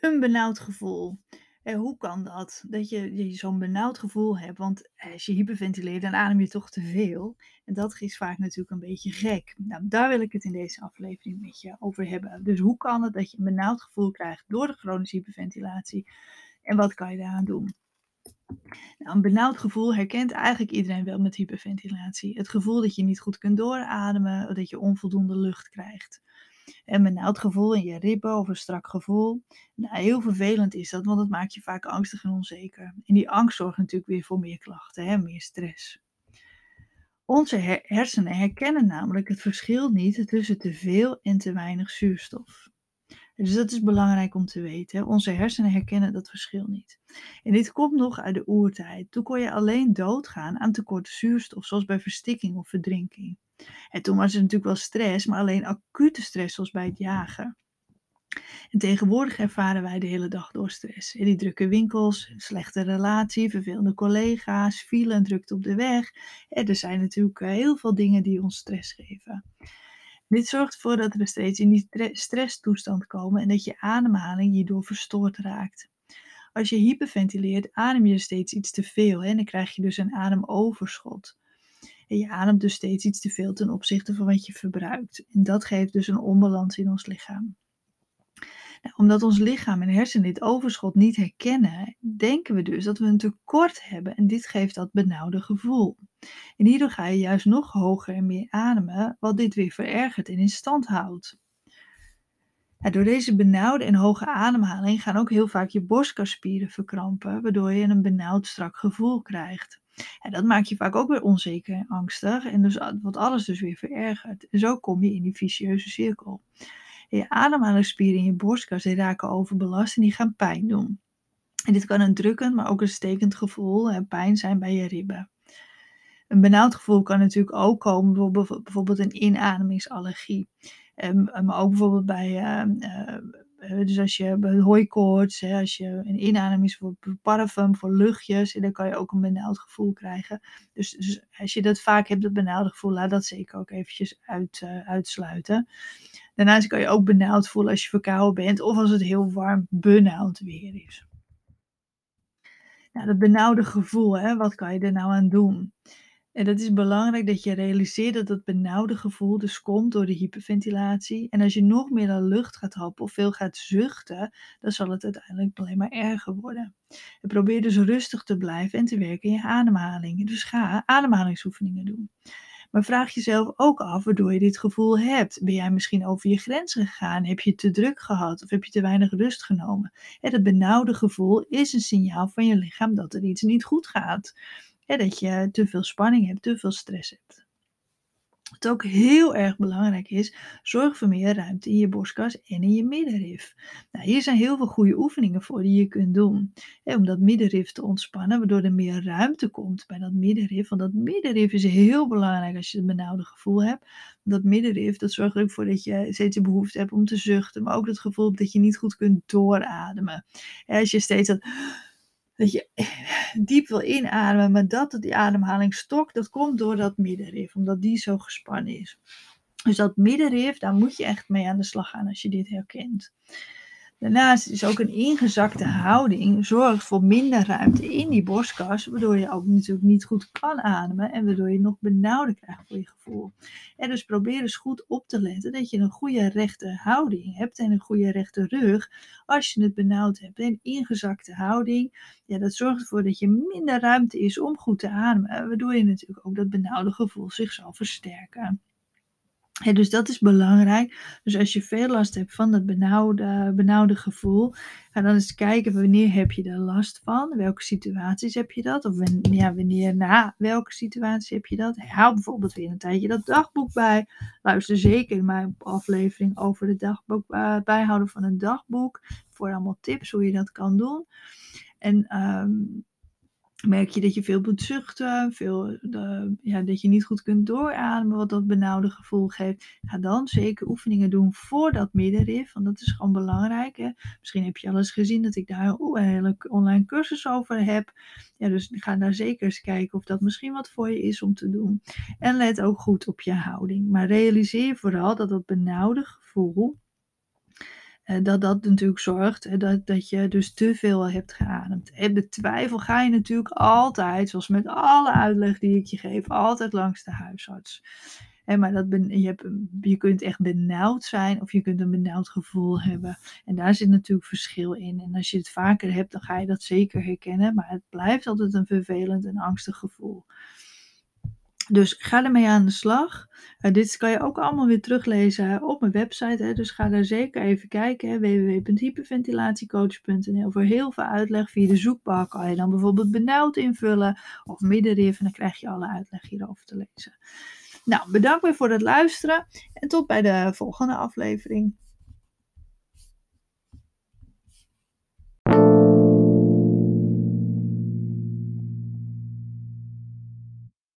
Een benauwd gevoel. En hoe kan dat? Dat je zo'n benauwd gevoel hebt, want als je hyperventileert, dan adem je toch te veel. En dat is vaak natuurlijk een beetje gek. Nou, daar wil ik het in deze aflevering met je over hebben. Dus hoe kan het dat je een benauwd gevoel krijgt door de chronische hyperventilatie? En wat kan je daaraan doen? Nou, een benauwd gevoel herkent eigenlijk iedereen wel met hyperventilatie. Het gevoel dat je niet goed kunt doorademen, dat je onvoldoende lucht krijgt. Een benauwd gevoel in je ribben of een strak gevoel. Nou, heel vervelend is dat, want dat maakt je vaak angstig en onzeker. En die angst zorgt natuurlijk weer voor meer klachten, hè, meer stress. Onze hersenen herkennen namelijk het verschil niet tussen te veel en te weinig zuurstof. Dus dat is belangrijk om te weten. Onze hersenen herkennen dat verschil niet. En dit komt nog uit de oertijd. Toen kon je alleen doodgaan aan tekort zuurstof, zoals bij verstikking of verdrinking. En toen was er natuurlijk wel stress, maar alleen acute stress, zoals bij het jagen. En tegenwoordig ervaren wij de hele dag door stress. die drukke winkels, slechte relatie, vervelende collega's, file en drukte op de weg. Er zijn natuurlijk eh, heel veel dingen die ons stress geven. Dit zorgt ervoor dat we steeds in die stresstoestand komen en dat je ademhaling hierdoor verstoord raakt. Als je hyperventileert, adem je steeds iets te veel hè, en dan krijg je dus een ademoverschot. En je ademt dus steeds iets te veel ten opzichte van wat je verbruikt. En dat geeft dus een onbalans in ons lichaam. Nou, omdat ons lichaam en hersenen dit overschot niet herkennen, denken we dus dat we een tekort hebben en dit geeft dat benauwde gevoel. En hierdoor ga je juist nog hoger en meer ademen, wat dit weer verergert en in stand houdt. door deze benauwde en hoge ademhaling gaan ook heel vaak je borstkaspieren verkrampen, waardoor je een benauwd strak gevoel krijgt. En dat maakt je vaak ook weer onzeker en angstig en dus wat alles dus weer verergert. En zo kom je in die vicieuze cirkel. je ademhalingsspieren in je borstkas die raken overbelast en die gaan pijn doen. En dit kan een drukkend, maar ook een stekend gevoel en pijn zijn bij je ribben. Een benauwd gevoel kan natuurlijk ook komen, bijvoorbeeld, bijvoorbeeld een inademingsallergie. Um, maar ook bijvoorbeeld bij, uh, dus als je hooikoorts, als je een inademing voor parfum, voor luchtjes, dan kan je ook een benauwd gevoel krijgen. Dus, dus, als je dat vaak hebt, dat benauwde gevoel, laat dat zeker ook eventjes uit, uitsluiten. Daarnaast kan je ook benauwd voelen als je verkouden bent of als het heel warm benauwd weer is. Nou, dat benauwde gevoel, hè, wat kan je er nou aan doen? En dat is belangrijk dat je realiseert dat dat benauwde gevoel dus komt door de hyperventilatie. En als je nog meer dan lucht gaat happen of veel gaat zuchten, dan zal het uiteindelijk alleen maar erger worden. En probeer dus rustig te blijven en te werken in je ademhaling. Dus ga ademhalingsoefeningen doen. Maar vraag jezelf ook af waardoor je dit gevoel hebt. Ben jij misschien over je grenzen gegaan? Heb je te druk gehad of heb je te weinig rust genomen? En dat benauwde gevoel is een signaal van je lichaam dat er iets niet goed gaat dat je te veel spanning hebt, te veel stress hebt. Wat ook heel erg belangrijk is, zorg voor meer ruimte in je borstkas en in je middenrif. Nou, hier zijn heel veel goede oefeningen voor die je kunt doen. Hè, om dat middenrif te ontspannen, waardoor er meer ruimte komt bij dat middenrif. Want dat middenrif is heel belangrijk als je een benauwde gevoel hebt. Dat middenrif, dat zorgt er ook voor dat je steeds de behoefte hebt om te zuchten. Maar ook het gevoel dat je niet goed kunt doorademen. als je steeds dat dat je diep wil inademen, maar dat die ademhaling stokt, dat komt door dat middenrif, omdat die zo gespannen is. Dus dat middenrif, daar moet je echt mee aan de slag gaan als je dit herkent. Daarnaast is ook een ingezakte houding zorgt voor minder ruimte in die borstkas, waardoor je ook natuurlijk niet goed kan ademen en waardoor je nog benauwder krijgt voor je gevoel. En dus probeer eens goed op te letten dat je een goede rechte houding hebt en een goede rechte rug als je het benauwd hebt. Een ingezakte houding, ja, dat zorgt ervoor dat je minder ruimte is om goed te ademen, waardoor je natuurlijk ook dat benauwde gevoel zich zal versterken dus dat is belangrijk. Dus als je veel last hebt van dat benauwde, gevoel, ga dan eens kijken wanneer heb je er last van, welke situaties heb je dat, of wanneer, ja, wanneer na welke situatie heb je dat. Hou bijvoorbeeld weer een tijdje dat dagboek bij. Luister zeker in mijn aflevering over het dagboek, uh, bijhouden van een dagboek, voor allemaal tips hoe je dat kan doen. En um, merk je dat je veel moet zuchten, veel, ja, dat je niet goed kunt doorademen, wat dat benauwde gevoel geeft, ga dan zeker oefeningen doen voor dat middenrif, want dat is gewoon belangrijk. Hè? Misschien heb je al eens gezien dat ik daar een hele online cursus over heb. Ja, dus ga daar zeker eens kijken of dat misschien wat voor je is om te doen. En let ook goed op je houding. Maar realiseer vooral dat dat benauwde gevoel eh, dat dat natuurlijk zorgt eh, dat, dat je dus te veel hebt geademd. En de twijfel ga je natuurlijk altijd, zoals met alle uitleg die ik je geef, altijd langs de huisarts. Maar dat ben, je, hebt, je kunt echt benauwd zijn of je kunt een benauwd gevoel hebben. En daar zit natuurlijk verschil in. En als je het vaker hebt, dan ga je dat zeker herkennen. Maar het blijft altijd een vervelend en angstig gevoel. Dus ga ermee aan de slag. Uh, dit kan je ook allemaal weer teruglezen op mijn website. Hè. Dus ga daar zeker even kijken. www.hyperventilatiecoach.nl Voor heel veel uitleg via de zoekbalk kan je dan bijvoorbeeld benauwd invullen of middenrif. En dan krijg je alle uitleg hierover te lezen. Nou, bedankt weer voor het luisteren en tot bij de volgende aflevering.